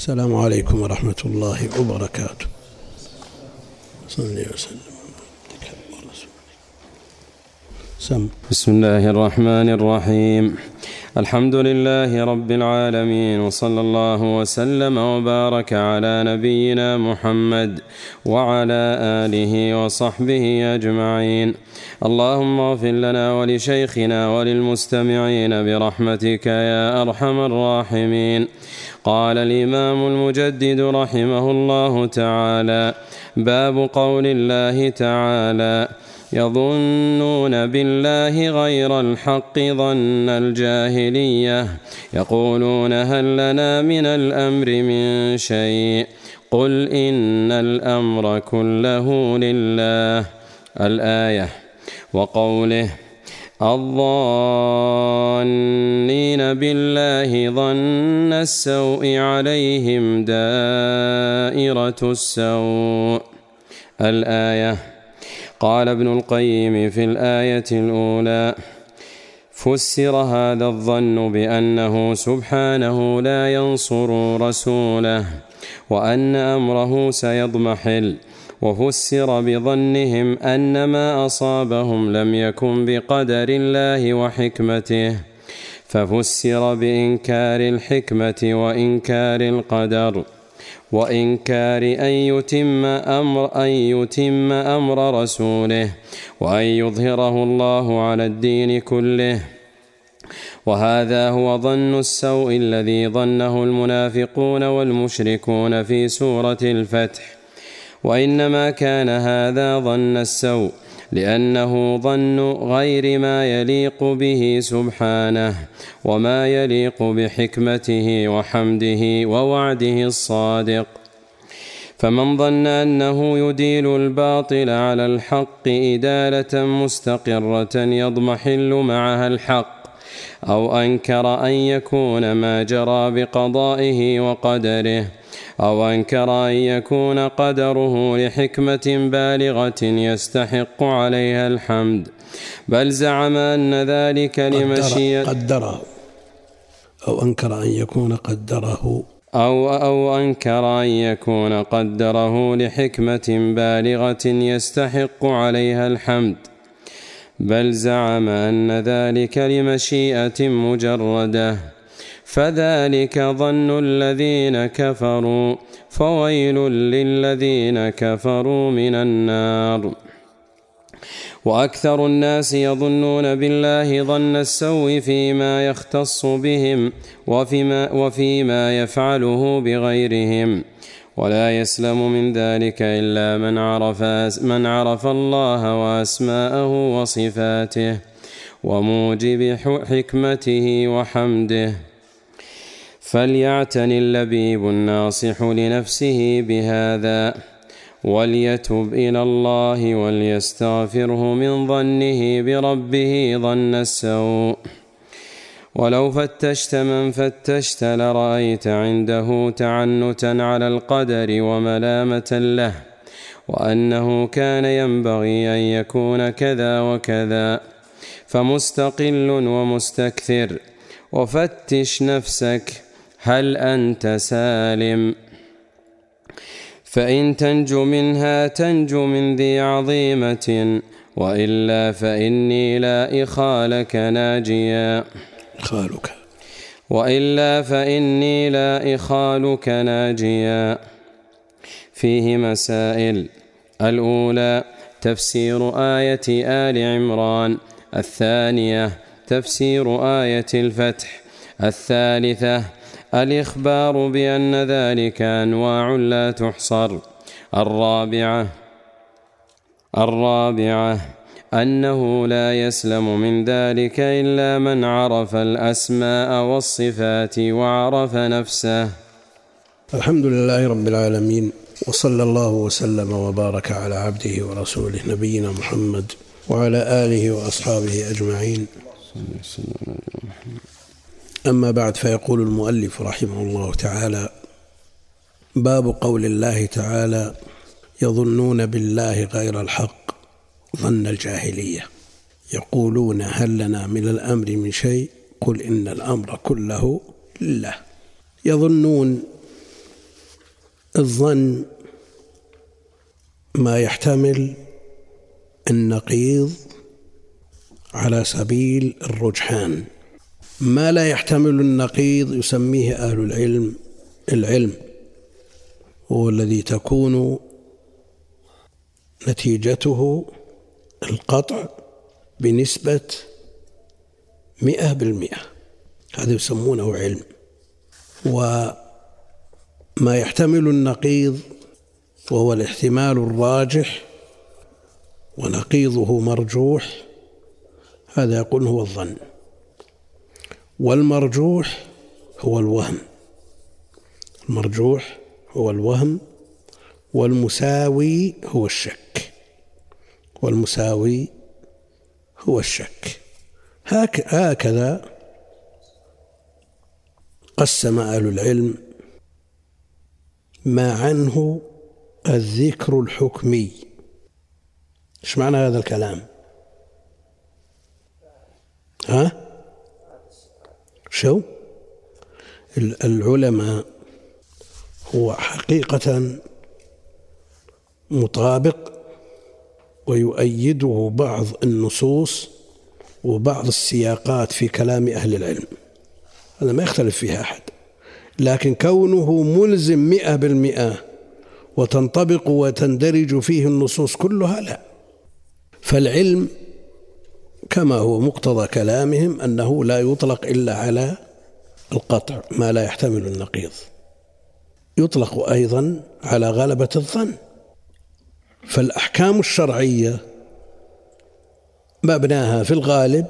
السلام عليكم ورحمة الله وبركاته. صلى وسلم. سم. بسم الله الرحمن الرحيم. الحمد لله رب العالمين وصلى الله وسلم وبارك على نبينا محمد وعلى آله وصحبه أجمعين. اللهم اغفر لنا ولشيخنا وللمستمعين برحمتك يا أرحم الراحمين. قال الإمام المجدد رحمه الله تعالى باب قول الله تعالى يظنون بالله غير الحق ظن الجاهلية يقولون هل لنا من الأمر من شيء؟ قل إن الأمر كله لله. الآية وقوله الظانين بالله ظن السوء عليهم دائرة السوء. الآية قال ابن القيم في الآية الأولى فسر هذا الظن بأنه سبحانه لا ينصر رسوله وأن أمره سيضمحل. وفسر بظنهم أن ما أصابهم لم يكن بقدر الله وحكمته. ففسر بإنكار الحكمة وإنكار القدر. وإنكار أن يتم أمر أن يتم أمر رسوله وأن يظهره الله على الدين كله. وهذا هو ظن السوء الذي ظنه المنافقون والمشركون في سورة الفتح. وإنما كان هذا ظن السوء لأنه ظن غير ما يليق به سبحانه وما يليق بحكمته وحمده ووعده الصادق. فمن ظن أنه يديل الباطل على الحق إدالة مستقرة يضمحل معها الحق أو أنكر أن يكون ما جرى بقضائه وقدره. أو أنكر أن يكون قدره لحكمة بالغة يستحق عليها الحمد بل زعم أن ذلك لمشيئة قدره أو أنكر أن يكون قدره. أو أو أنكر أن يكون قدره لحكمة بالغة يستحق عليها الحمد بل زعم أن ذلك لمشيئة مجردة فذلك ظن الذين كفروا فويل للذين كفروا من النار. وأكثر الناس يظنون بالله ظن السوء فيما يختص بهم وفيما, وفيما يفعله بغيرهم. ولا يسلم من ذلك إلا من عرف من عرف الله وأسماءه وصفاته وموجب حكمته وحمده. فليعتني اللبيب الناصح لنفسه بهذا وليتب إلى الله وليستغفره من ظنه بربه ظن السوء. ولو فتشت من فتشت لرأيت عنده تعنتا على القدر وملامة له وأنه كان ينبغي أن يكون كذا وكذا. فمستقل ومستكثر وفتش نفسك هل أنت سالم؟ فإن تنجو منها تنجو من ذي عظيمة وإلا فإني لا إخالك ناجيا. خالك وإلا فإني لا إخالك ناجيا. فيه مسائل. الأولى تفسير آية آل عمران. الثانية تفسير آية الفتح. الثالثة الإخبار بأن ذلك أنواع لا تحصر. الرابعة الرابعة أنه لا يسلم من ذلك إلا من عرف الأسماء والصفات وعرف نفسه. الحمد لله رب العالمين وصلى الله وسلم وبارك على عبده ورسوله نبينا محمد وعلى آله وأصحابه أجمعين. أما بعد فيقول المؤلف رحمه الله تعالى باب قول الله تعالى يظنون بالله غير الحق ظن الجاهلية. يقولون هل لنا من الأمر من شيء؟ قل إن الأمر كله لله. يظنون الظن ما يحتمل النقيض على سبيل الرجحان. ما لا يحتمل النقيض يسميه أهل العلم العلم هو الذي تكون نتيجته القطع بنسبة مئة بالمئة. هذا يسمونه علم. وما يحتمل النقيض وهو الاحتمال الراجح ونقيضه مرجوح هذا يقول هو الظن. والمرجوح هو الوهم. المرجوح هو الوهم والمساوي هو الشك. والمساوي هو الشك. هكذا قسم أهل العلم ما عنه الذكر الحكمي. إيش معنى هذا الكلام؟ ها؟ شو؟ العلماء هو حقيقة مطابق ويؤيده بعض النصوص وبعض السياقات في كلام أهل العلم. هذا ما يختلف فيها أحد. لكن كونه ملزم مئة بالمئة وتنطبق وتندرج فيه النصوص كلها لا. فالعلم كما هو مقتضى كلامهم أنه لا يطلق إلا على القطع ما لا يحتمل النقيض. يطلق أيضا على غلبة الظن. فالأحكام الشرعية مبناها في الغالب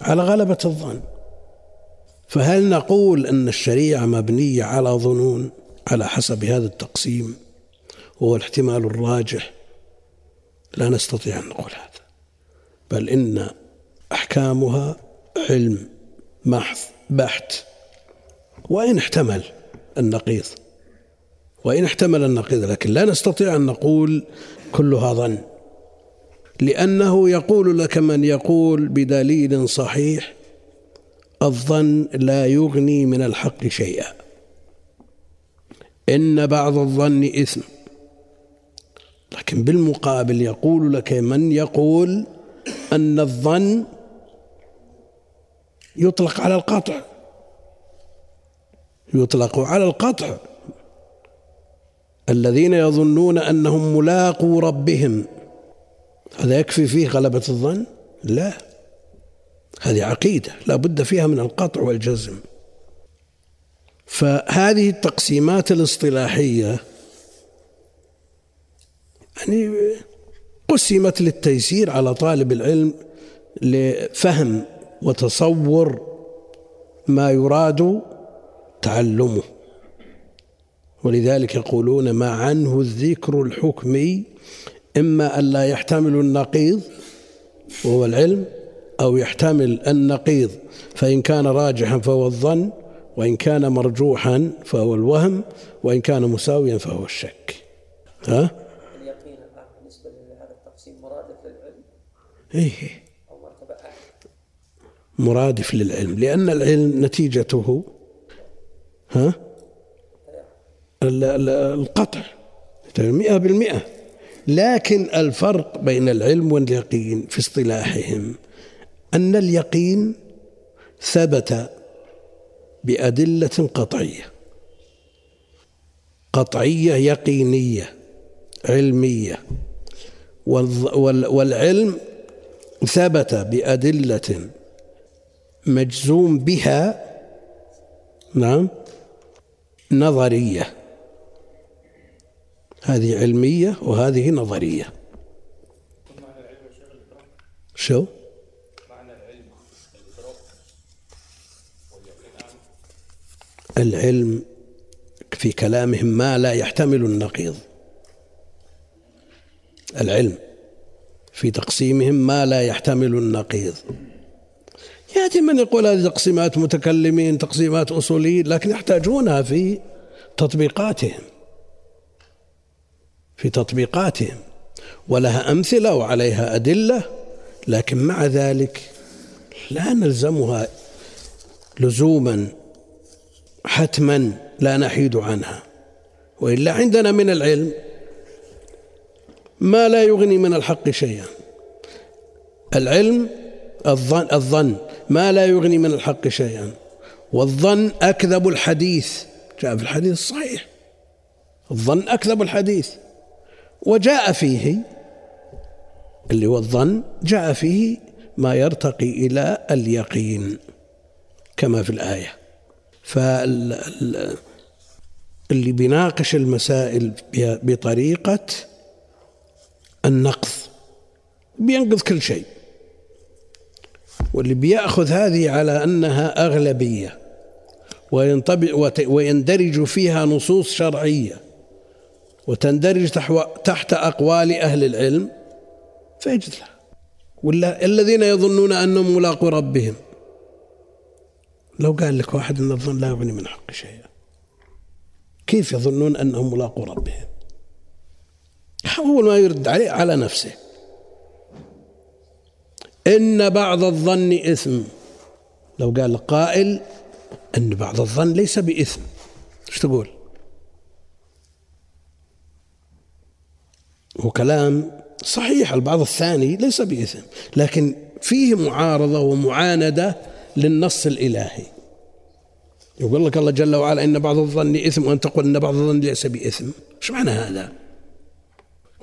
على غلبة الظن. فهل نقول أن الشريعة مبنية على ظنون على حسب هذا التقسيم وهو الاحتمال الراجح؟ لا نستطيع أن نقول هذا. بل إن أحكامها علم محض بحت وإن احتمل النقيض. وإن احتمل النقيض لكن لا نستطيع أن نقول كلها ظن. لأنه يقول لك من يقول بدليل صحيح الظن لا يغني من الحق شيئا. إن بعض الظن إثم. لكن بالمقابل يقول لك من يقول أن الظن يطلق على القطع. يطلق على القطع. الذين يظنون أنهم ملاقوا ربهم. هذا يكفي فيه غلبة الظن؟ لا. هذه عقيدة لا بد فيها من القطع والجزم. فهذه التقسيمات الاصطلاحية يعني قسمت للتيسير على طالب العلم لفهم وتصور ما يراد تعلمه ولذلك يقولون ما عنه الذكر الحكمي إما أن لا يحتمل النقيض وهو العلم أو يحتمل النقيض فإن كان راجحا فهو الظن وإن كان مرجوحا فهو الوهم وإن كان مساويا فهو الشك ها؟ اليقين بالنسبة لهذا التقسيم مرادف للعلم إيه. مرادف للعلم لأن العلم نتيجته ها؟ القطع مئة بالمئة. لكن الفرق بين العلم واليقين في اصطلاحهم أن اليقين ثبت بأدلة قطعية. قطعية يقينية علمية. والعلم ثبت بأدلة مجزوم بها نعم نظرية. هذه علمية وهذه نظرية. شو؟ العلم في كلامهم ما لا يحتمل النقيض. العلم. في تقسيمهم ما لا يحتمل النقيض. يأتي من يقول هذه تقسيمات متكلمين تقسيمات أصوليين لكن يحتاجونها في تطبيقاتهم. في تطبيقاتهم. ولها أمثلة وعليها أدلة لكن مع ذلك لا نلزمها لزوما حتما لا نحيد عنها. وإلا عندنا من العلم ما لا يغني من الحق شيئا. العلم الظن, الظن ما لا يغني من الحق شيئا. والظن أكذب الحديث. جاء في الحديث الصحيح. الظن أكذب الحديث. وجاء فيه اللي هو الظن جاء فيه ما يرتقي إلى اليقين كما في الآية. فاللي بيناقش المسائل بطريقة النقض بينقذ كل شيء. واللي بيأخذ هذه على أنها أغلبية ويندرج فيها نصوص شرعية وتندرج تحت أقوال أهل العلم فيجد له ولا الذين يظنون أنهم ملاقوا ربهم. لو قال لك واحد أن الظن لا يغني من حق شيئا كيف يظنون أنهم ملاقوا ربهم؟ أول ما يرد عليه على نفسه. إن بعض الظن إثم. لو قال قائل أن بعض الظن ليس بإثم. إيش تقول؟ هو كلام صحيح البعض الثاني ليس بإثم لكن فيه معارضة ومعاندة للنص الإلهي. يقول لك الله جل وعلا إن بعض الظن إثم وأن تقول إن بعض الظن ليس بإثم. إيش معنى هذا؟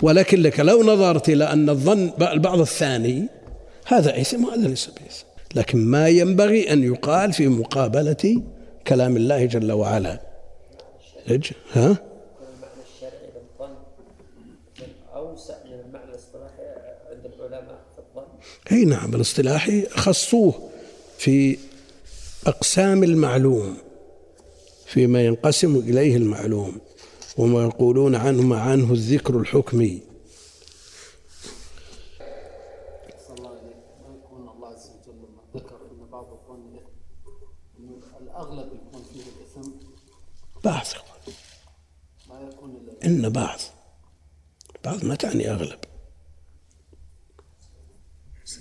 ولكن لك لو نظرت إلى أن الظن البعض الثاني هذا إثم وهذا ليس بإثم. لكن ما ينبغي أن يقال في مقابلة كلام الله جل وعلا. ها؟ في الظن أي نعم الاصطلاحي خصوه في أقسام المعلوم فيما ينقسم إليه المعلوم. وما يقولون عنه ما عنه الذكر الحكمي. بعض إن بعض. بعض ما تعني أغلب.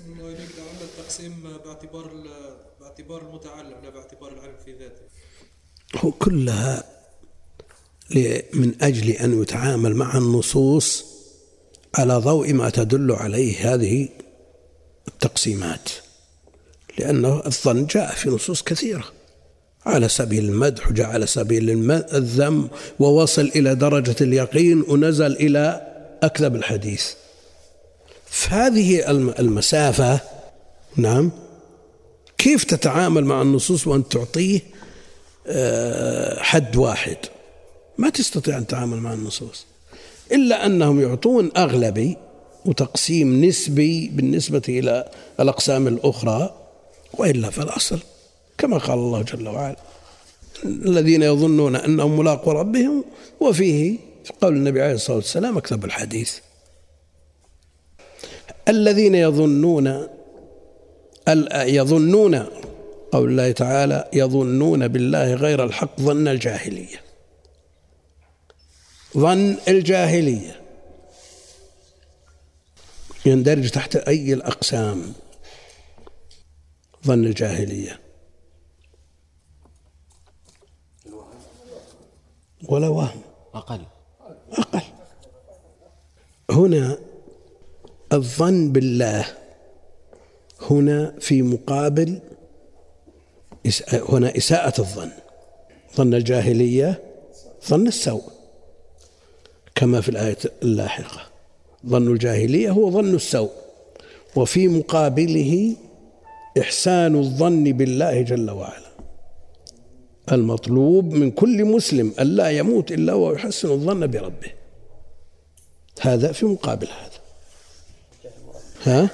الله إليك لعل التقسيم باعتبار باعتبار المتعلم لا باعتبار العلم في ذاته. هو كلها من أجل أن يتعامل مع النصوص على ضوء ما تدل عليه هذه التقسيمات. لأنه الظن جاء في نصوص كثيرة. على سبيل المدح وجاء على سبيل الذم ووصل إلى درجة اليقين ونزل إلى أكذب الحديث. فهذه المسافة. نعم. كيف تتعامل مع النصوص وأن تعطيه آه، حد واحد؟ ما تستطيع أن تتعامل مع النصوص. إلا أنهم يعطون أغلبي وتقسيم نسبي بالنسبة إلى الأقسام الأخرى وإلا فالأصل كما قال الله جل وعلا الذين يظنون أنهم ملاقوا ربهم وفيه في قول النبي عليه الصلاة والسلام اكتب الحديث. الذين يظنون يظنون قول الله تعالى يظنون بالله غير الحق ظن الجاهلية. ظن الجاهلية. يندرج تحت أي الأقسام ظن الجاهلية؟ ولا وهم. أقل. أقل. هنا الظن بالله هنا في مقابل هنا إساءة الظن. ظن الجاهلية ظن السوء. كما في الآية اللاحقة. ظن الجاهلية هو ظن السوء وفي مقابله إحسان الظن بالله جل وعلا. المطلوب من كل مسلم ألا يموت إلا وهو يحسن الظن بربه. هذا في مقابل هذا. ها؟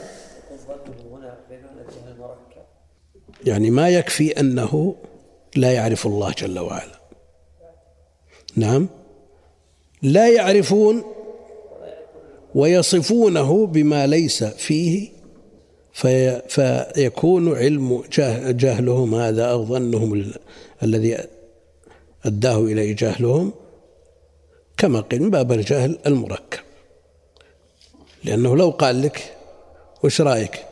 يعني ما يكفي أنه لا يعرف الله جل وعلا. نعم؟ لا يعرفون ويصفونه بما ليس فيه في فيكون علم جهلهم هذا أو ظنهم الذي أداه إليه جهلهم كما قيل من باب الجهل المركب. لأنه لو قال لك وش رأيك؟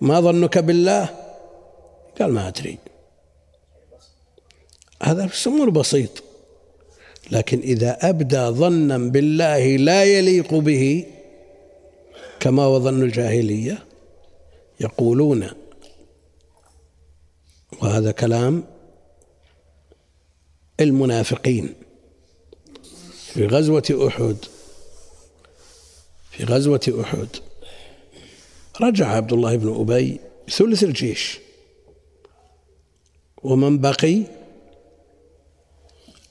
ما ظنك بالله؟ قال ما أدري. هذا أمور بسيط لكن إذا أبدى ظنا بالله لا يليق به كما هو ظن الجاهلية يقولون وهذا كلام المنافقين. في غزوة أحد في غزوة أحد رجع عبد الله بن أبي ثلث الجيش ومن بقي؟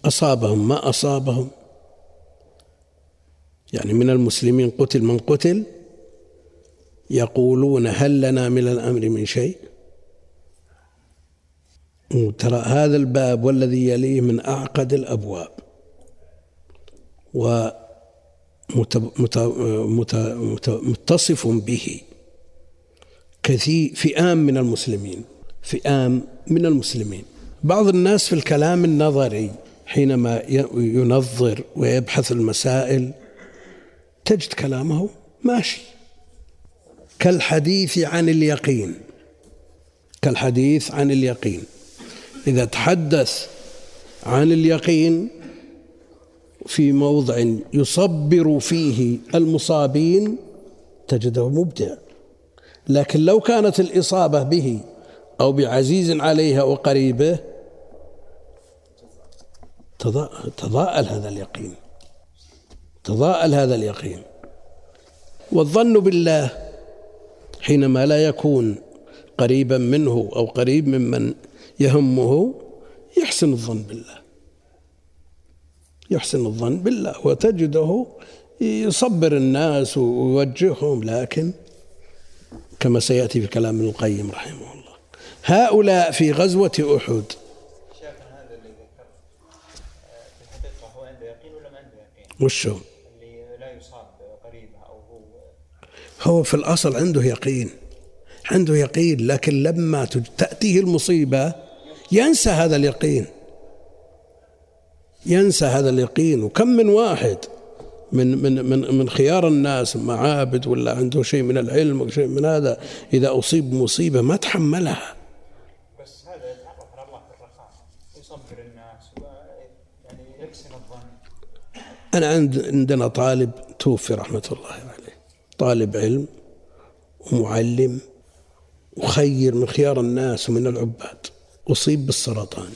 أصابهم ما أصابهم؟ يعني من المسلمين قتل من قتل يقولون هل لنا من الأمر من شيء؟ ترى هذا الباب والذي يليه من أعقد الأبواب. ومتصف به كثير فئام من المسلمين فئام من المسلمين. بعض الناس في الكلام النظري حينما ينظر ويبحث المسائل تجد كلامه ماشي. كالحديث عن اليقين. كالحديث عن اليقين. إذا تحدث عن اليقين في موضع يصبر فيه المصابين تجده مبدع. لكن لو كانت الإصابة به أو بعزيز عليه أو قريبه تضاءل هذا اليقين. تضاءل هذا اليقين. والظن بالله حينما لا يكون قريبا منه أو قريب ممن يهمه يحسن الظن بالله. يحسن الظن بالله وتجده يصبر الناس ويوجههم لكن كما سيأتي في كلام ابن القيم رحمه الله هؤلاء في غزوة أحد هذا اللي ذكر في الحقيقة هو عنده يقين ولا ما عنده يقين؟ وشو؟ اللي لا يصاب قريبه أو هو هو في الأصل عنده يقين عنده يقين لكن لما تأتيه المصيبة ينسى هذا اليقين ينسى هذا اليقين وكم من واحد من من من من خيار الناس معابد ولا عنده شيء من العلم وشيء من هذا إذا أصيب بمصيبه ما تحملها. بس هذا يتعرف على الله في الرخاء يصبر الناس يعني يحسن الظن. عند عندنا طالب توفي رحمة الله عليه. طالب علم ومعلم وخير من خيار الناس ومن العباد. أصيب بالسرطان.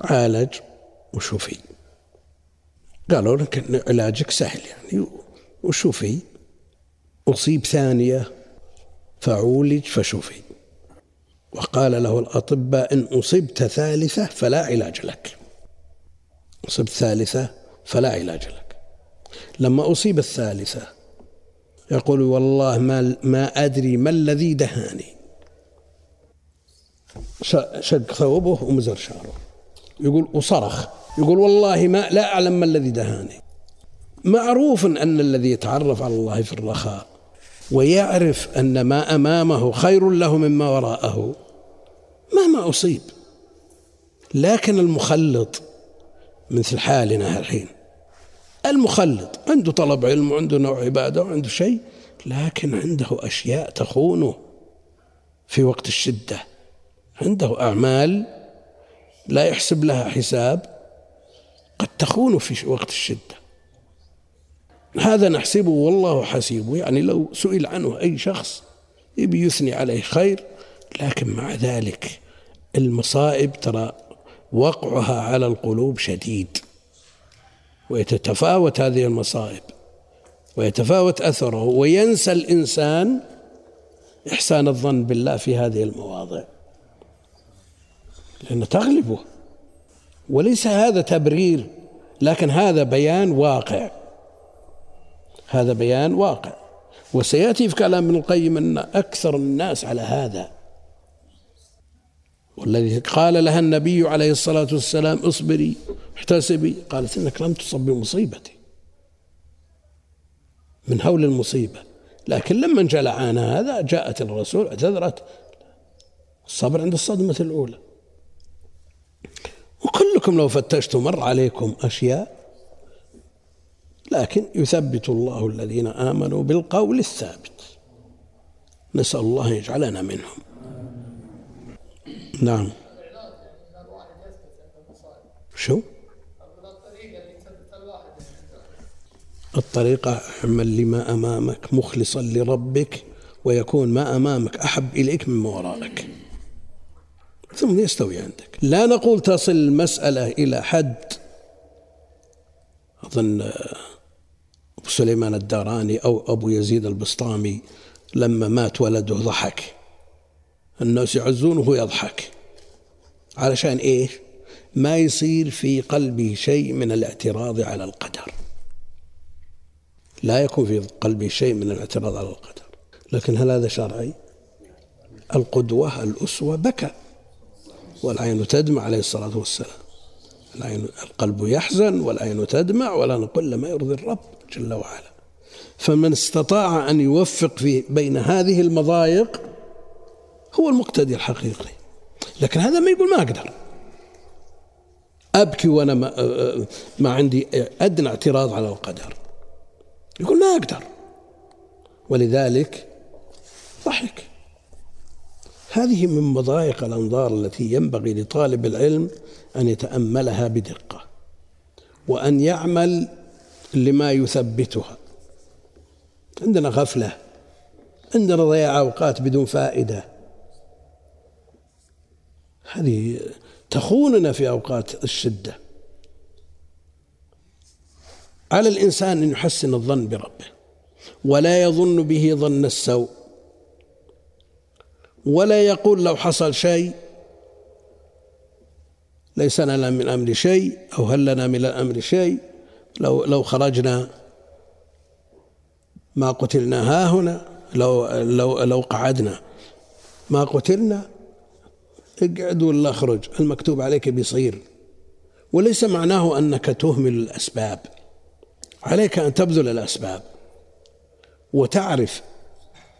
عالج وشفي. قالوا لك علاجك سهل يعني وشفي. أصيب ثانية فعولج فشفي. وقال له الأطباء إن أصبت ثالثة فلا علاج لك. أصبت ثالثة فلا علاج لك. لما أصيب الثالثة يقول والله ما ما أدري ما الذي دهاني. شق ثوبه ومزر شعره. يقول وصرخ. يقول والله ما لا أعلم ما الذي دهاني. معروف أن الذي يتعرف على الله في الرخاء ويعرف أن ما أمامه خير له مما وراءه مهما أصيب. لكن المخلط مثل حالنا الحين. المخلط عنده طلب علم وعنده نوع عبادة وعنده شيء لكن عنده أشياء تخونه في وقت الشدة. عنده أعمال لا يحسب لها حساب قد تخون في وقت الشدة. هذا نحسبه والله حسيبه يعني لو سئل عنه أي شخص يبي يثني عليه خير لكن مع ذلك المصائب ترى وقعها على القلوب شديد. ويتتفاوت هذه المصائب ويتفاوت أثره وينسى الإنسان إحسان الظن بالله في هذه المواضع. لأن تغلبه. وليس هذا تبرير لكن هذا بيان واقع. هذا بيان واقع. وسيأتي في كلام ابن القيم أن أكثر الناس على هذا. والذي قال لها النبي عليه الصلاة والسلام اصبري احتسبي. قالت إنك لم تصب بمصيبتي من هول المصيبة. لكن لما انجلى عنها هذا جاءت الرسول اعتذرت. الصبر عند الصدمة الأولى. وكلكم لو فتشتم مر عليكم أشياء لكن يثبت الله الذين آمنوا بالقول الثابت. نسأل الله أن يجعلنا منهم. نعم. شو؟ الطريقة اعمل لما أمامك مخلصا لربك ويكون ما أمامك أحب إليك مما وراءك. ثم يستوي عندك. لا نقول تصل المسألة إلى حد. أظن أبو سليمان الداراني أو أبو يزيد البسطامي لما مات ولده ضحك. الناس يعزونه وهو يضحك علشان إيش ما يصير في قلبه شيء من الاعتراض على القدر. لا يكون في قلبه شيء من الاعتراض على القدر. لكن هل هذا شرعي؟ القدوة الأسوة بكى. والعين تدمع عليه الصلاة والسلام. العين القلب يحزن والعين تدمع ولا نقول ما يرضي الرب جل وعلا. فمن استطاع أن يوفق في بين هذه المضايق هو المقتدي الحقيقي. لكن هذا ما يقول ما أقدر. أبكي وأنا ما, ما عندي أدنى اعتراض على القدر. يقول ما أقدر. ولذلك ضحك. هذه من مضايق الأنظار التي ينبغي لطالب العلم أن يتأملها بدقة وأن يعمل لما يثبتها. عندنا غفلة عندنا ضياع أوقات بدون فائدة. هذه تخوننا في أوقات الشدة. على الإنسان أن يحسن الظن بربه ولا يظن به ظن السوء ولا يقول لو حصل شيء ليس لنا من الأمر شيء أو هل لنا من الأمر شيء لو لو خرجنا ما قتلنا ها هنا لو لو لو قعدنا ما قتلنا اقعد ولا أخرج؟ المكتوب عليك بيصير. وليس معناه أنك تهمل الأسباب. عليك أن تبذل الأسباب. وتعرف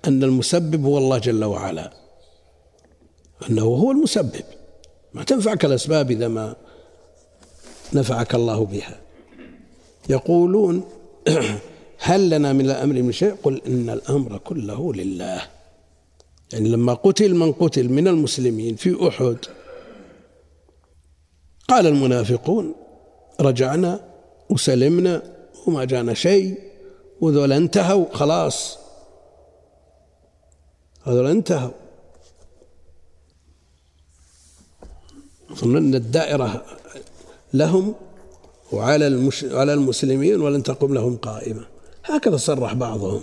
أن المسبب هو الله جل وعلا. أنه هو المسبب. ما تنفعك الأسباب إذا ما نفعك الله بها. يقولون هل لنا من الأمر من شيء؟ قل إن الأمر كله لله. يعني لما قتل من قتل من المسلمين في أحد. قال المنافقون رجعنا وسلمنا وما جانا شيء وذولا انتهوا خلاص. هذول انتهوا. أظن أن الدائرة لهم وعلى المش... على المسلمين ولن تقوم لهم قائمة. هكذا صرح بعضهم.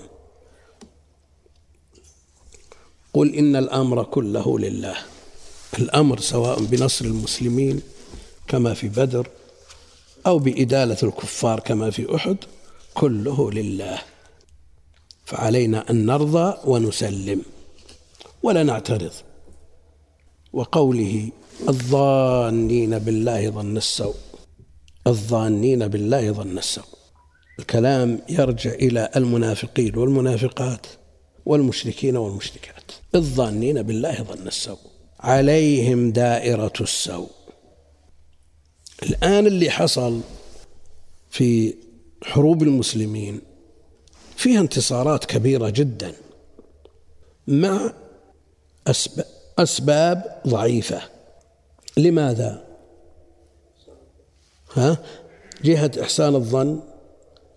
قل إن الأمر كله لله. الأمر سواء بنصر المسلمين كما في بدر أو بإدالة الكفار كما في أحد كله لله. فعلينا أن نرضى ونسلم ولا نعترض. وقوله الظانين بالله ظن السوء. الظانين بالله ظن السوء. الكلام يرجع إلى المنافقين والمنافقات والمشركين والمشركات. الظانين بالله ظن السوء عليهم دائرة السوء الآن اللي حصل في حروب المسلمين فيها انتصارات كبيرة جدا مع أسباب ضعيفة لماذا؟ ها؟ جهة إحسان الظن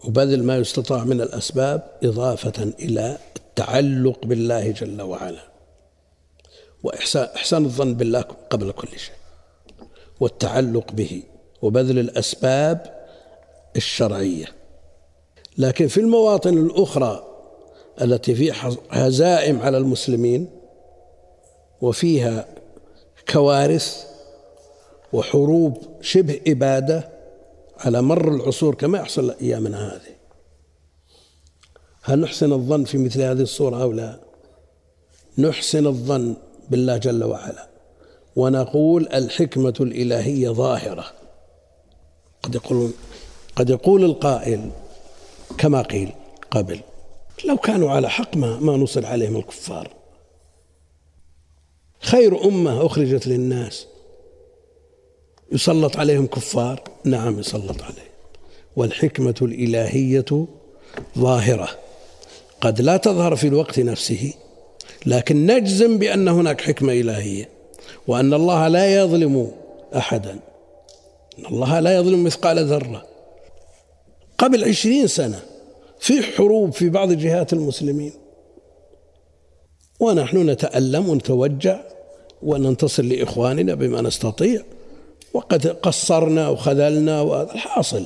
وبذل ما يستطاع من الأسباب إضافة إلى التعلق بالله جل وعلا وإحسان إحسان الظن بالله قبل كل شيء. والتعلق به وبذل الأسباب الشرعية. لكن في المواطن الأخرى التي فيها هزائم على المسلمين وفيها كوارث وحروب شبه إبادة على مر العصور كما يحصل أيامنا هذه. هل نحسن الظن في مثل هذه الصورة أو لا؟ نحسن الظن بالله جل وعلا. ونقول الحكمة الإلهية ظاهرة. قد يقول قد يقول القائل كما قيل قبل لو كانوا على حق ما ما نصل عليهم الكفار. خير أمة أخرجت للناس. يسلط عليهم كفار. نعم يسلط عليهم. والحكمة الإلهية ظاهرة. قد لا تظهر في الوقت نفسه. لكن نجزم بأن هناك حكمة إلهية وأن الله لا يظلم أحدا. أن الله لا يظلم مثقال ذرة. قبل عشرين سنة في حروب في بعض جهات المسلمين. ونحن نتألم ونتوجع وننتصر لإخواننا بما نستطيع. وقد قصرنا وخذلنا وهذا الحاصل.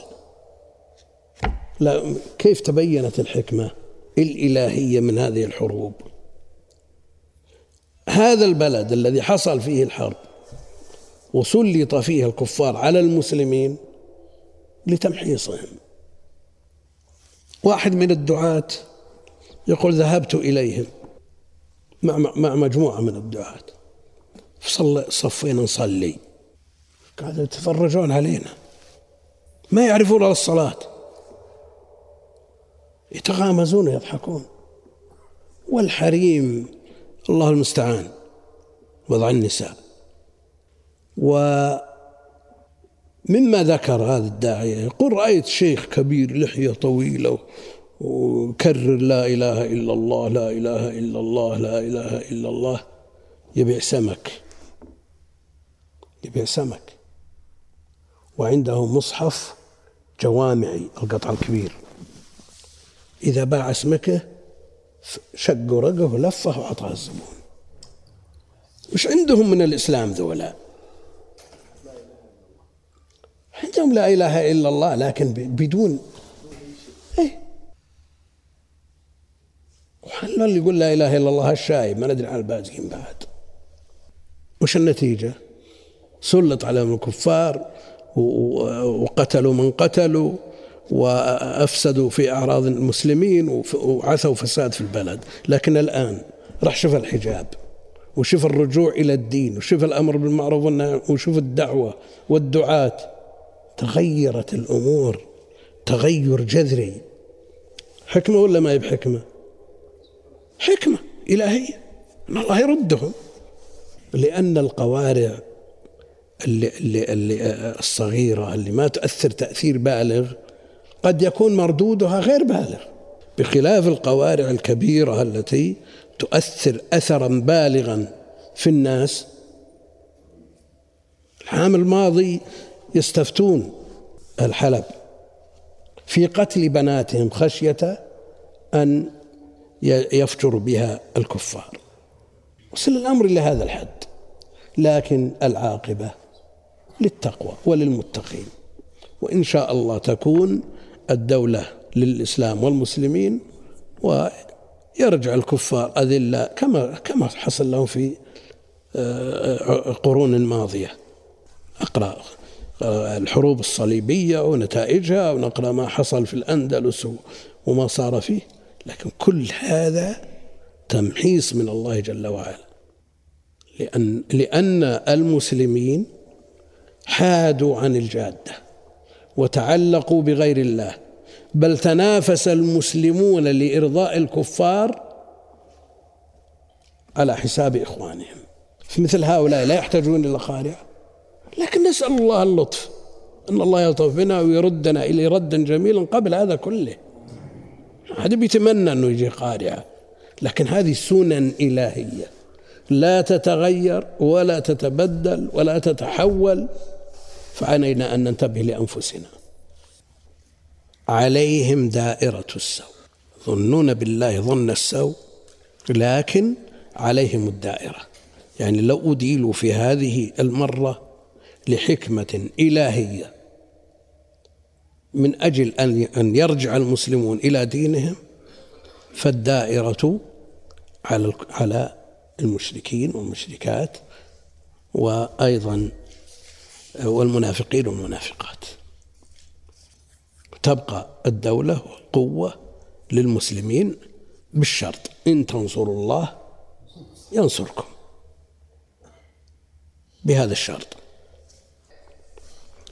لا كيف تبينت الحكمة الإلهية من هذه الحروب؟ هذا البلد الذي حصل فيه الحرب وسلط فيه الكفار على المسلمين لتمحيصهم. واحد من الدعاة يقول ذهبت إليهم مع مع مجموعة من الدعاة. صلى صفينا نصلي. قاعدة يتفرجون علينا. ما يعرفون الصلاة. يتغامزون ويضحكون. والحريم الله المستعان وضع النساء. ومما ذكر هذا الداعية يقول رأيت شيخ كبير لحية طويلة وكرر لا إله إلا الله لا إله إلا الله لا إله إلا الله. يبيع سمك. يبيع سمك. وعنده مصحف جوامعي القطع الكبير. إذا باع سمكه شق ورقة ولفه وأعطاه الزبون. وش عندهم من الإسلام ذولا؟ عندهم لا إله إلا الله لكن بدون إيه. اللي يقول لا إله إلا الله الشايب ما ندري عن الباقيين بعد. وش النتيجة؟ سلط عليهم الكفار وقتلوا من قتلوا. وأفسدوا في أعراض المسلمين وعثوا فساد في البلد. لكن الآن راح شوف الحجاب وشوف الرجوع إلى الدين وشوف الأمر بالمعروف والنهي وشوف الدعوة والدعاة. تغيرت الأمور تغير جذري. حكمة ولا ما هي بحكمة؟ حكمة إلهية. أن الله يردهم. لأن القوارع اللي, اللي, اللي الصغيرة اللي ما تؤثر تأثير بالغ قد يكون مردودها غير بالغ. بخلاف القوارع الكبيرة التي تؤثر أثرا بالغا في الناس العام الماضي يستفتون الحلب في قتل بناتهم خشية أن يفجر بها الكفار. وصل الأمر إلى هذا الحد. لكن العاقبة للتقوى وللمتقين. وإن شاء الله تكون الدولة للإسلام والمسلمين ويرجع الكفار أذلة كما كما حصل لهم في آه، قرون ماضية. أقرأ آه، الحروب الصليبية ونتائجها ونقرأ ما حصل في الأندلس وما صار فيه. لكن كل هذا تمحيص من الله جل وعلا. لأن لأن المسلمين حادوا عن الجادة. وتعلقوا بغير الله. بل تنافس المسلمون لإرضاء الكفار على حساب إخوانهم. في مثل هؤلاء لا يحتاجون إلى خارع. لكن نسأل الله اللطف. أن الله يلطف بنا ويردنا إلى ردا جميلا قبل هذا كله. هذا بيتمنى أنه يجي قارعة لكن هذه سنن إلهية. لا تتغير ولا تتبدل ولا تتحول. فعلينا أن ننتبه لأنفسنا. عليهم دائرة السوء. ظنون بالله ظن السوء لكن عليهم الدائرة. يعني لو أديلوا في هذه المرة لحكمة إلهية من أجل أن يرجع المسلمون إلى دينهم فالدائرة على المشركين والمشركات وأيضا والمنافقين والمنافقات. تبقى الدولة قوة للمسلمين بالشرط. إن تنصروا الله ينصركم. بهذا الشرط.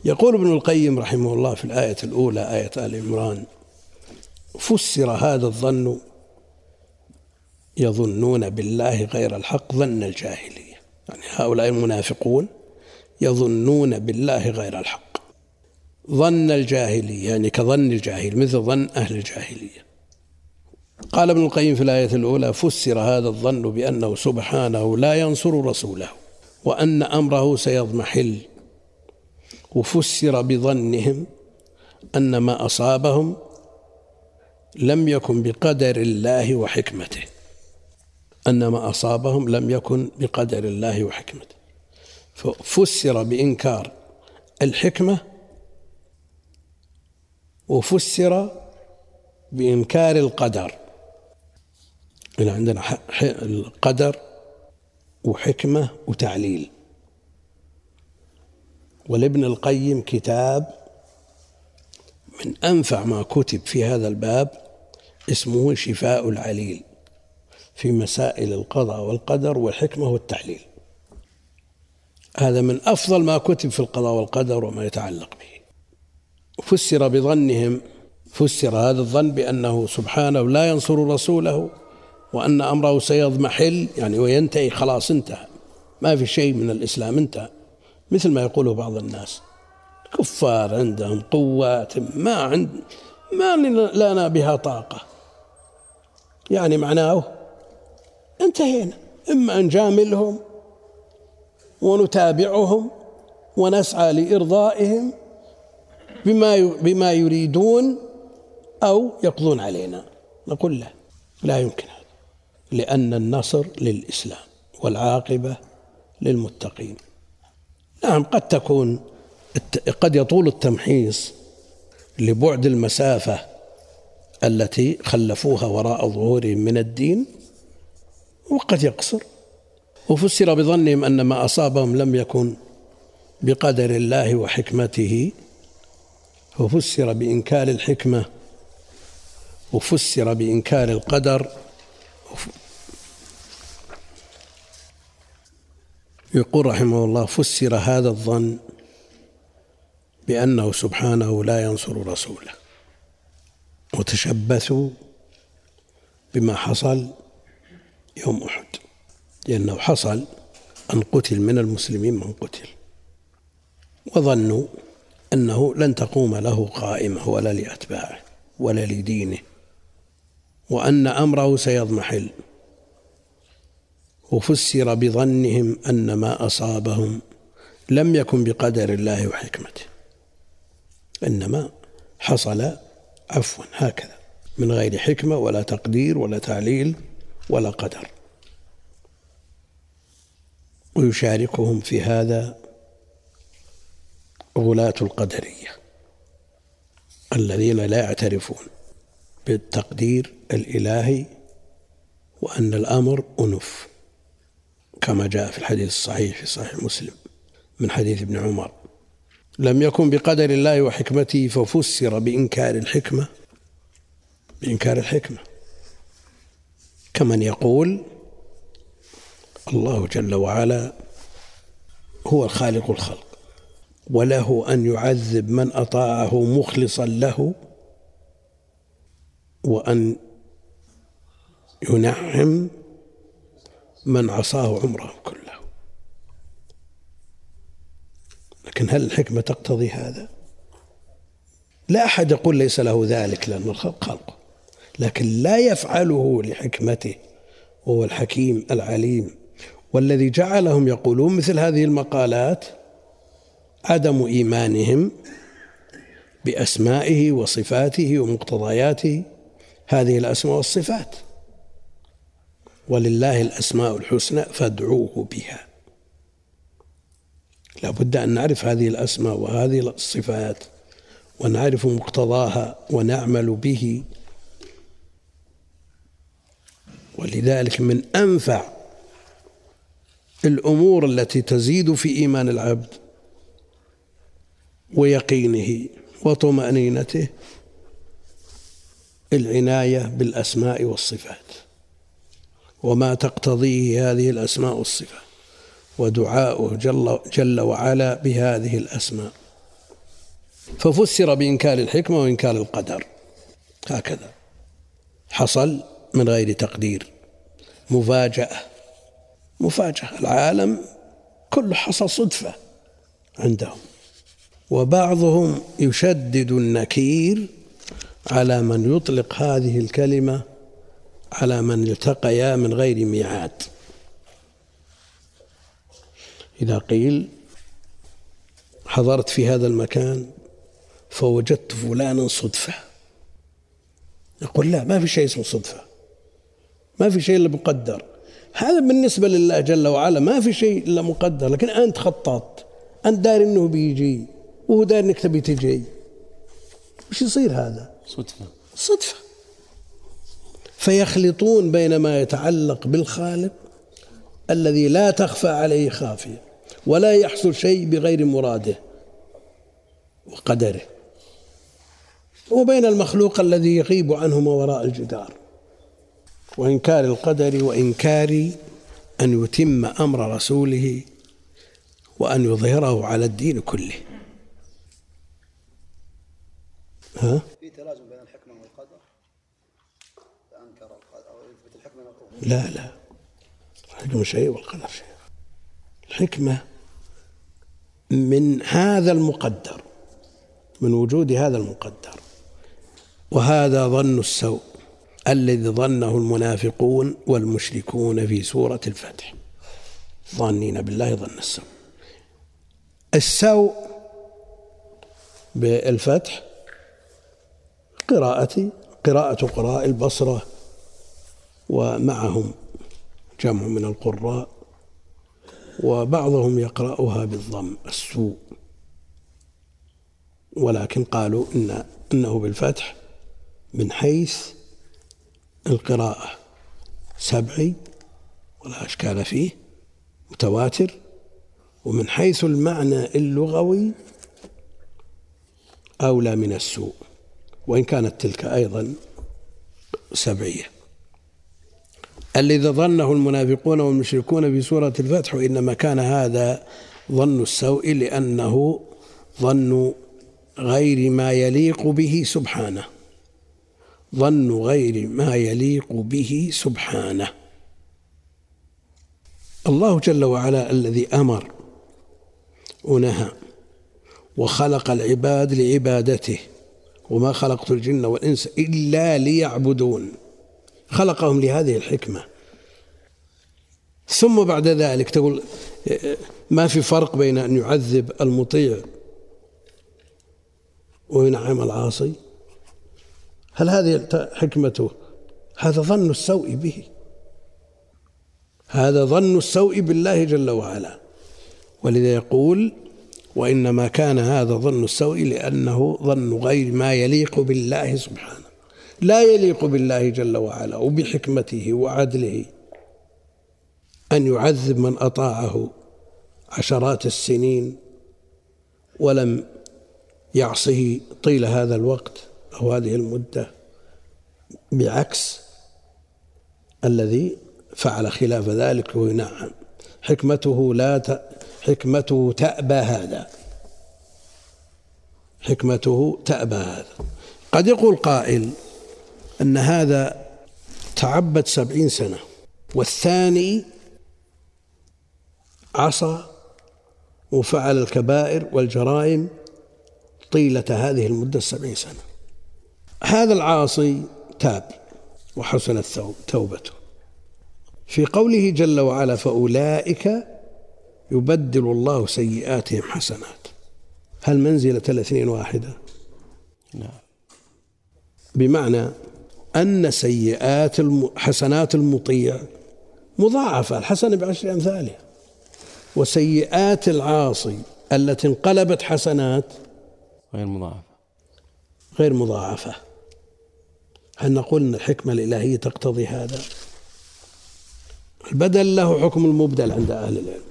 يقول ابن القيم رحمه الله في الآية الأولى آية آل عمران فسر هذا الظن يظنون بالله غير الحق ظن الجاهلية. يعني هؤلاء المنافقون يظنون بالله غير الحق. ظن الجاهلية يعني كظن الجاهل مثل ظن أهل الجاهلية. قال ابن القيم في الآية الأولى فسر هذا الظن بأنه سبحانه لا ينصر رسوله وأن أمره سيضمحل. وفسر بظنهم أن ما أصابهم لم يكن بقدر الله وحكمته. أن ما أصابهم لم يكن بقدر الله وحكمته. ففسر بإنكار الحكمة وفسر بإنكار القدر. هنا عندنا القدر وحكمة وتعليل. ولابن القيم كتاب من أنفع ما كتب في هذا الباب اسمه شفاء العليل في مسائل القضاء والقدر والحكمة والتحليل هذا من أفضل ما كتب في القضاء والقدر وما يتعلق به. فسر بظنهم فسر هذا الظن بأنه سبحانه لا ينصر رسوله وأن أمره سيضمحل يعني وينتهي خلاص انتهى. ما في شيء من الإسلام انتهى مثل ما يقوله بعض الناس. كفار عندهم قوات ما عند ما لنا بها طاقة. يعني معناه انتهينا إما أن نجاملهم ونتابعهم ونسعى لإرضائهم بما بما يريدون أو يقضون علينا. نقول لا لا يمكن هذا لأن النصر للإسلام والعاقبة للمتقين. نعم قد تكون قد يطول التمحيص لبعد المسافة التي خلفوها وراء ظهورهم من الدين وقد يقصر. وفسر بظنهم أن ما أصابهم لم يكن بقدر الله وحكمته وفسر بإنكار الحكمة وفسر بإنكار القدر. يقول رحمه الله فسر هذا الظن بأنه سبحانه لا ينصر رسوله وتشبثوا بما حصل يوم أحد. لأنه حصل أن قتل من المسلمين من قتل. وظنوا أنه لن تقوم له قائمة ولا لأتباعه ولا لدينه وأن أمره سيضمحل. وفسر بظنهم أن ما أصابهم لم يكن بقدر الله وحكمته إنما حصل عفوا هكذا من غير حكمة ولا تقدير ولا تعليل ولا قدر. ويشاركهم في هذا غلاة القدرية الذين لا يعترفون بالتقدير الإلهي وأن الأمر أنف كما جاء في الحديث الصحيح في صحيح مسلم من حديث ابن عمر. لم يكن بقدر الله وحكمته ففسر بإنكار الحكمة بإنكار الحكمة. كمن يقول الله جل وعلا هو الخالق الخلق وله أن يعذب من أطاعه مخلصا له وأن ينعم من عصاه عمره كله. لكن هل الحكمة تقتضي هذا؟ لا أحد يقول ليس له ذلك لأن الخلق خلقه لكن لا يفعله لحكمته وهو الحكيم العليم. والذي جعلهم يقولون مثل هذه المقالات عدم إيمانهم بأسمائه وصفاته ومقتضياته هذه الأسماء والصفات. ولله الأسماء الحسنى فادعوه بها. لا بد أن نعرف هذه الأسماء وهذه الصفات ونعرف مقتضاها ونعمل به. ولذلك من أنفع الأمور التي تزيد في إيمان العبد ويقينه وطمأنينته العناية بالأسماء والصفات. وما تقتضيه هذه الأسماء والصفات. ودعاؤه جل, جل وعلا بهذه الأسماء. ففسر بإنكار الحكمة وإنكار القدر. هكذا. حصل من غير تقدير. مفاجأة. مفاجأة. العالم كله حصل صدفة عندهم وبعضهم يشدد النكير على من يطلق هذه الكلمة على من التقيا من غير ميعاد. إذا قيل حضرت في هذا المكان فوجدت فلانا صدفة. يقول لا ما في شيء اسمه صدفة ما في شيء إلا مقدر. هذا بالنسبة لله جل وعلا ما في شيء إلا مقدر لكن أنت خططت أنت داري أنه بيجي وهو داري أنك تبي تجي. وش يصير هذا؟ صدفة. صدفة. فيخلطون بين ما يتعلق بالخالق الذي لا تخفى عليه خافية ولا يحصل شيء بغير مراده وقدره. وبين المخلوق الذي يغيب عنه ما وراء الجدار. وإنكار القدر وإنكار أن يتم أمر رسوله وأن يظهره على الدين كله. ها؟ في تلازم بين الحكمة والقدر؟ فأنكر القدر أو يثبت الحكمة لا لا. الحكمة شيء والقدر شيء. الحكمة من هذا المقدر من وجود هذا المقدر. وهذا ظن السوء. الذي ظنه المنافقون والمشركون في سورة الفتح. ظانين بالله ظن السوء. السوء بالفتح قراءتي قراءة قراء البصرة ومعهم جمع من القراء وبعضهم يقرأها بالضم السوء. ولكن قالوا إن إنه بالفتح من حيث القراءة سبعي ولا أشكال فيه متواتر ومن حيث المعنى اللغوي أولى من السوء وإن كانت تلك أيضا سبعية. الذي ظنه المنافقون والمشركون في سورة الفتح وإنما كان هذا ظن السوء لأنه ظن غير ما يليق به سبحانه. ظن غير ما يليق به سبحانه. الله جل وعلا الذي أمر ونهى وخلق العباد لعبادته وما خلقت الجن والإنس إلا ليعبدون. خلقهم لهذه الحكمة. ثم بعد ذلك تقول ما في فرق بين أن يعذب المطيع وينعم العاصي؟ هل هذه حكمته هذا ظن السوء به؟ هذا ظن السوء بالله جل وعلا. ولذا يقول وإنما كان هذا ظن السوء لأنه ظن غير ما يليق بالله سبحانه. لا يليق بالله جل وعلا وبحكمته وعدله أن يعذب من أطاعه عشرات السنين ولم يعصه طيل هذا الوقت. أو هذه المدة بعكس الذي فعل خلاف ذلك وينعم حكمته لا ت... حكمته تأبى هذا. حكمته تأبى هذا. قد يقول قائل أن هذا تعبد سبعين سنة والثاني عصى وفعل الكبائر والجرائم طيلة هذه المدة السبعين سنة. هذا العاصي تاب وحسنت توبته. في قوله جل وعلا فأولئك يبدل الله سيئاتهم حسنات. هل منزلة الاثنين واحدة؟ نعم بمعنى أن سيئات حسنات المطيع مضاعفة الحسنة بعشر أمثالها وسيئات العاصي التي انقلبت حسنات غير مضاعفة. غير مضاعفة. هل نقول أن الحكمة الإلهية تقتضي هذا. البدل له حكم المبدل عند أهل العلم.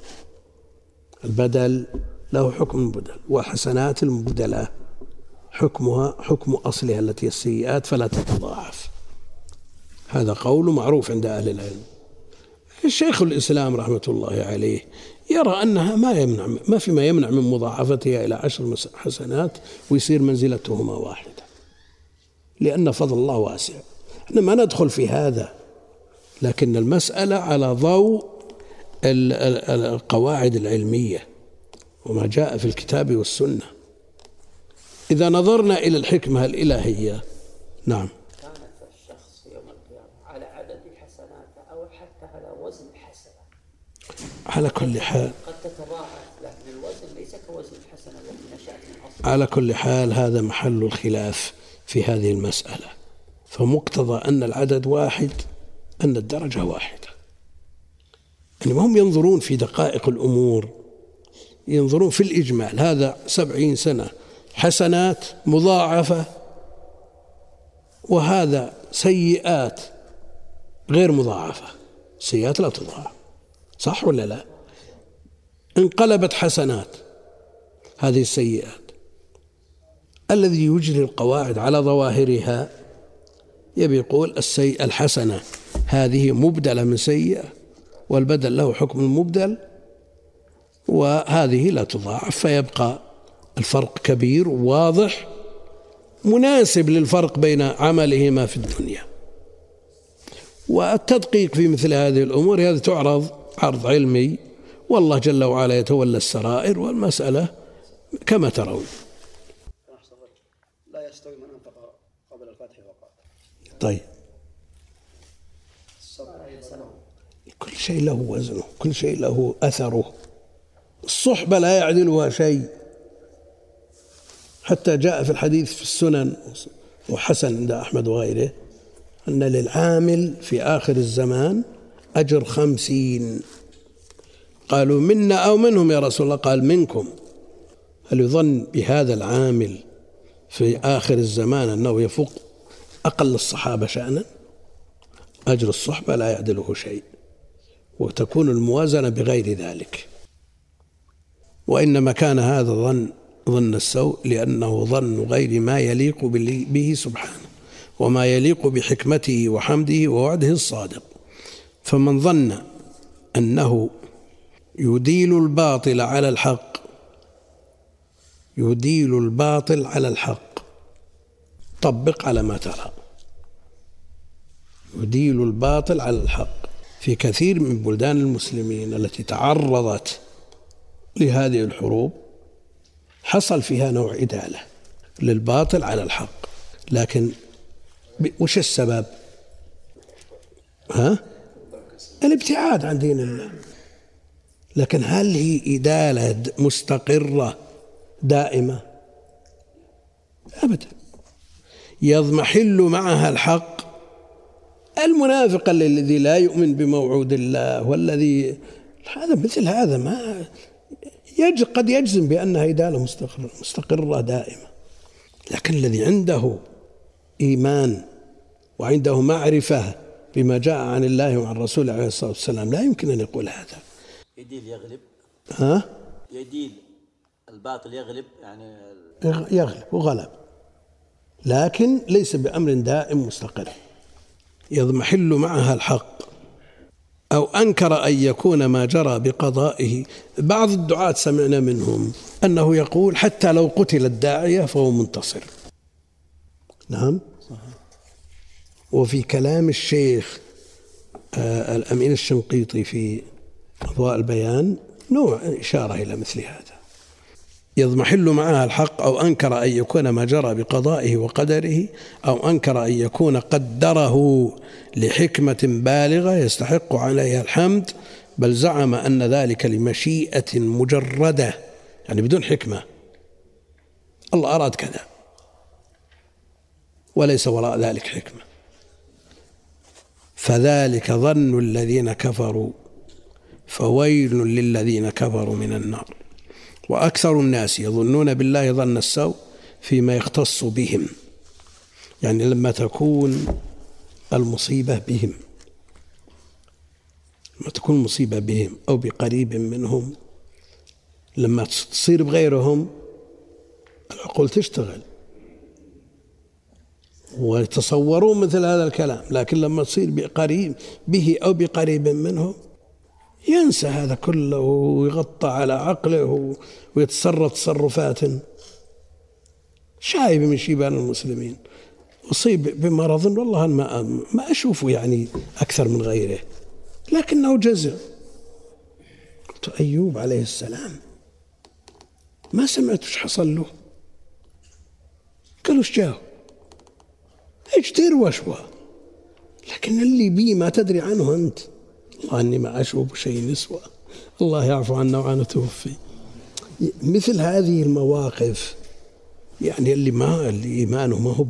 البدل له حكم المبدل وحسنات المبدلة حكمها حكم أصلها التي السيئات فلا تتضاعف. هذا قول معروف عند أهل العلم. الشيخ الإسلام رحمة الله عليه يرى أنها ما يمنع ما في ما يمنع من مضاعفتها إلى عشر حسنات ويصير منزلتهما واحدة. لأن فضل الله واسع. إحنا ما ندخل في هذا لكن المسألة على ضوء القواعد العلمية وما جاء في الكتاب والسنة. إذا نظرنا إلى الحكمة الإلهية نعم. كانت الشخص يوم القيامة على عدد حسناته أو حتى على وزن الحسنة على كل حال. قد تتضاعف لكن الوزن ليس كوزن الحسنة التي نشأت من أصل على كل حال هذا محل الخلاف. في هذه المسألة. فمقتضى أن العدد واحد أن الدرجة واحدة. يعني ما هم ينظرون في دقائق الأمور ينظرون في الإجمال. هذا سبعين سنة. حسنات مضاعفة. وهذا سيئات غير مضاعفة. سيئات لا تضاعف. صح ولا لا؟ انقلبت حسنات. هذه السيئات. الذي يجري القواعد على ظواهرها. يبي يقول السيئة الحسنة هذه مبدلة من سيئة والبدل له حكم المبدل وهذه لا تضاعف فيبقى الفرق كبير واضح مناسب للفرق بين عملهما في الدنيا. والتدقيق في مثل هذه الأمور هذه تعرض عرض علمي والله جل وعلا يتولى السرائر والمسألة كما ترون لا يستوي من انفق قبل الفتح وقاتل طيب. كل شيء له وزنه كل شيء له أثره. الصحبة لا يعدلها شيء. حتى جاء في الحديث في السنن وحسن عند أحمد وغيره أن للعامل في آخر الزمان أجر خمسين. قالوا منا أو منهم يا رسول الله؟ قال منكم. هل يظن بهذا العامل في آخر الزمان أنه يفوق أقل الصحابة شأنا أجر الصحبة لا يعدله شيء وتكون الموازنة بغير ذلك. وإنما كان هذا ظن ظن السوء لأنه ظن غير ما يليق به سبحانه وما يليق بحكمته وحمده ووعده الصادق. فمن ظن أنه يديل الباطل على الحق يديل الباطل على الحق طبق على ما ترى. يديل الباطل على الحق. في كثير من بلدان المسلمين التي تعرضت لهذه الحروب حصل فيها نوع إدالة للباطل على الحق. لكن وش السبب؟ ها؟ الابتعاد عن دين الله. لكن هل هي إدالة مستقرة دائمة؟ أبدا. يضمحل معها الحق. المنافق الذي لا يؤمن بموعود الله والذي هذا مثل هذا ما يج قد يجزم بأنها إدالة مستقرة, مستقرة دائمة. لكن الذي عنده إيمان وعنده معرفة بما جاء عن الله وعن رسوله عليه الصلاة والسلام لا يمكن أن يقول هذا. يديل يغلب. ها؟ يديل. الباطل يغلب يعني يغلب وغلب لكن ليس بأمر دائم مستقر يضمحل معها الحق. أو أنكر أن يكون ما جرى بقضائه. بعض الدعاة سمعنا منهم أنه يقول حتى لو قتل الداعية فهو منتصر. نعم؟ وفي كلام الشيخ آه الأمين الشنقيطي في أضواء البيان نوع إشارة إلى مثل هذا. يضمحل معها الحق أو أنكر أن يكون ما جرى بقضائه وقدره أو أنكر أن يكون قدره لحكمة بالغة يستحق عليها الحمد بل زعم أن ذلك لمشيئة مجردة يعني بدون حكمة. الله أراد كذا وليس وراء ذلك حكمة. فذلك ظن الذين كفروا فويل للذين كفروا من النار. وأكثر الناس يظنون بالله ظن السوء فيما يختص بهم. يعني لما تكون المصيبة بهم لما تكون مصيبة بهم أو بقريب منهم لما تصير بغيرهم العقول تشتغل. ويتصورون مثل هذا الكلام لكن لما تصير بقريب به أو بقريب منهم ينسى هذا كله ويغطى على عقله ويتصرف تصرفات. شايب من شيبان المسلمين. أصيب بمرض والله ما ما أشوفه يعني أكثر من غيره. لكنه جزع. قلت أيوب عليه السلام ما سمعت وش حصل له؟ قالوا إيش جاه اجتر واشوى لكن اللي بي ما تدري عنه أنت. والله أني ما أشوف شيء يسوى الله يعفو عنا وعنا توفي. مثل هذه المواقف يعني اللي ما اللي إيمانه ما هو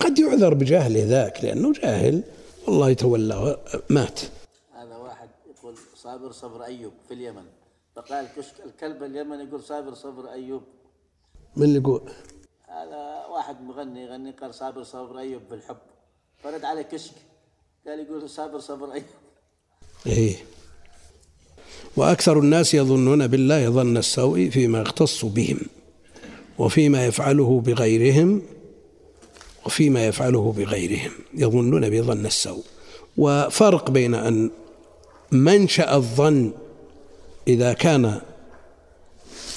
قد يعذر بجهله ذاك لأنه جاهل والله يتولى مات هذا واحد يقول صابر صبر أيوب في اليمن. فقال كشك الكلب اليمني يقول صابر صبر أيوب. من اللي يقول؟ هذا واحد مغني يغني قال صابر صبر أيوب بالحب. فرد عليه كشك. قال يقول صابر صبر أيوب إيه. وأكثر الناس يظنون بالله ظن السوء فيما يختص بهم وفيما يفعله بغيرهم وفيما يفعله بغيرهم يظنون بظن السوء. وفرق بين أن منشأ الظن إذا كان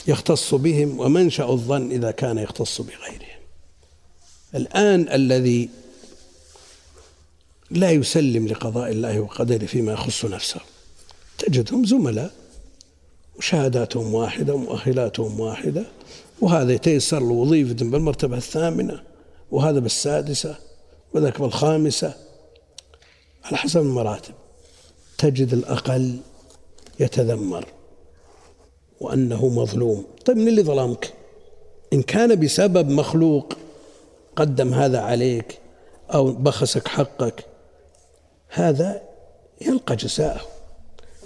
يختص بهم ومنشأ الظن إذا كان يختص بغيرهم. الآن الذي لا يسلم لقضاء الله وقدره فيما يخص نفسه. تجدهم زملاء وشهاداتهم واحدة ومؤهلاتهم واحدة وهذا يتيسر له وظيفة بالمرتبة الثامنة وهذا بالسادسة وذاك بالخامسة. على حسب المراتب. تجد الأقل يتذمر وأنه مظلوم. طيب من اللي ظلمك؟ إن كان بسبب مخلوق قدم هذا عليك أو بخسك حقك هذا يلقى جزاءه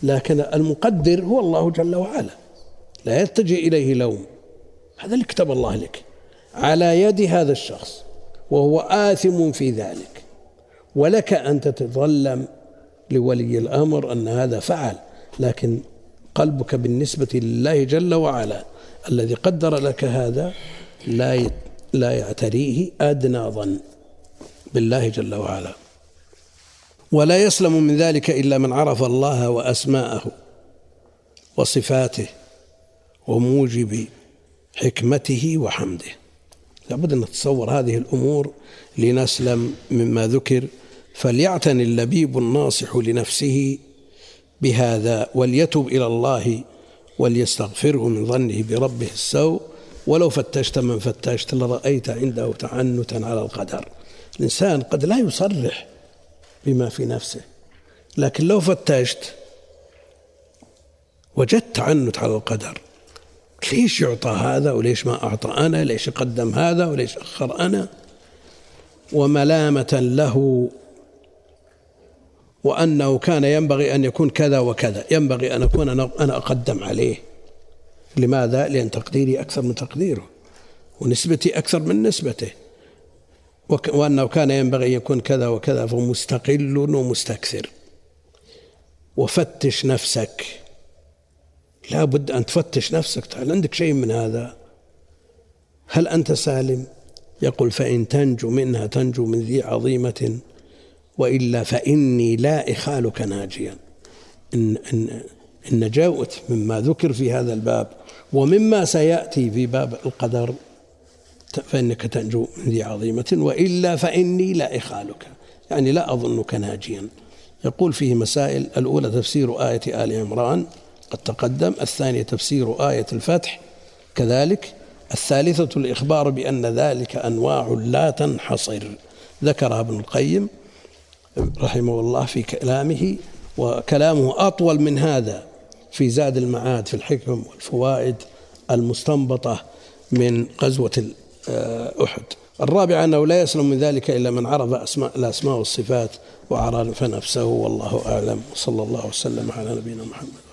لكن المقدر هو الله جل وعلا. لا يتجه إليه لوم. هذا اللي كتب الله لك. على يد هذا الشخص. وهو آثم في ذلك. ولك أن تتظلم لولي الأمر أن هذا فعل. لكن قلبك بالنسبة لله جل وعلا الذي قدر لك هذا لا لا يعتريه أدنى ظن بالله جل وعلا. ولا يسلم من ذلك إلا من عرف الله وأسماءه وصفاته وموجب حكمته وحمده. لابد أن نتصور هذه الأمور لنسلم مما ذكر فليعتني اللبيب الناصح لنفسه بهذا وليتب إلى الله وليستغفره من ظنه بربه السوء. ولو فتشت من فتشت لرأيت عنده تعنتا على القدر. الإنسان قد لا يصرح بما في نفسه. لكن لو فتشت وجدت تعنت على القدر ليش يعطى هذا وليش ما أعطى أنا؟ ليش قدم هذا وليش أخر أنا؟ وملامة له وأنه كان ينبغي أن يكون كذا وكذا ينبغي أن أكون أنا أقدم عليه. لماذا؟ لأن تقديري أكثر من تقديره ونسبتي أكثر من نسبته. وأنه كان ينبغي أن يكون كذا وكذا فهو مستقل ومستكثر. وفتش نفسك. لا بد أن تفتش نفسك. هل عندك شيء من هذا؟ هل أنت سالم؟ يقول فإن تنجو منها تنجو من ذي عظيمة وإلا فإني لا إخالك ناجيا. إن, إن, إن نجوت مما ذكر في هذا الباب ومما سيأتي في باب القدر. فإنك تنجو من ذي عظيمة وإلا فإني لا إخالك. يعني لا أظنك ناجيا. يقول فيه مسائل الأولى تفسير آية آل عمران قد تقدم. الثانية تفسير آية الفتح كذلك. الثالثة الإخبار بأن ذلك أنواع لا تنحصر. ذكرها ابن القيم رحمه الله في كلامه وكلامه أطول من هذا في زاد المعاد في الحكم والفوائد المستنبطة من غزوة أحد. الرابع أنه لا يسلم من ذلك إلا من عرف أسماء الأسماء والصفات وعرف نفسه والله أعلم. صلى الله وسلم على نبينا محمد.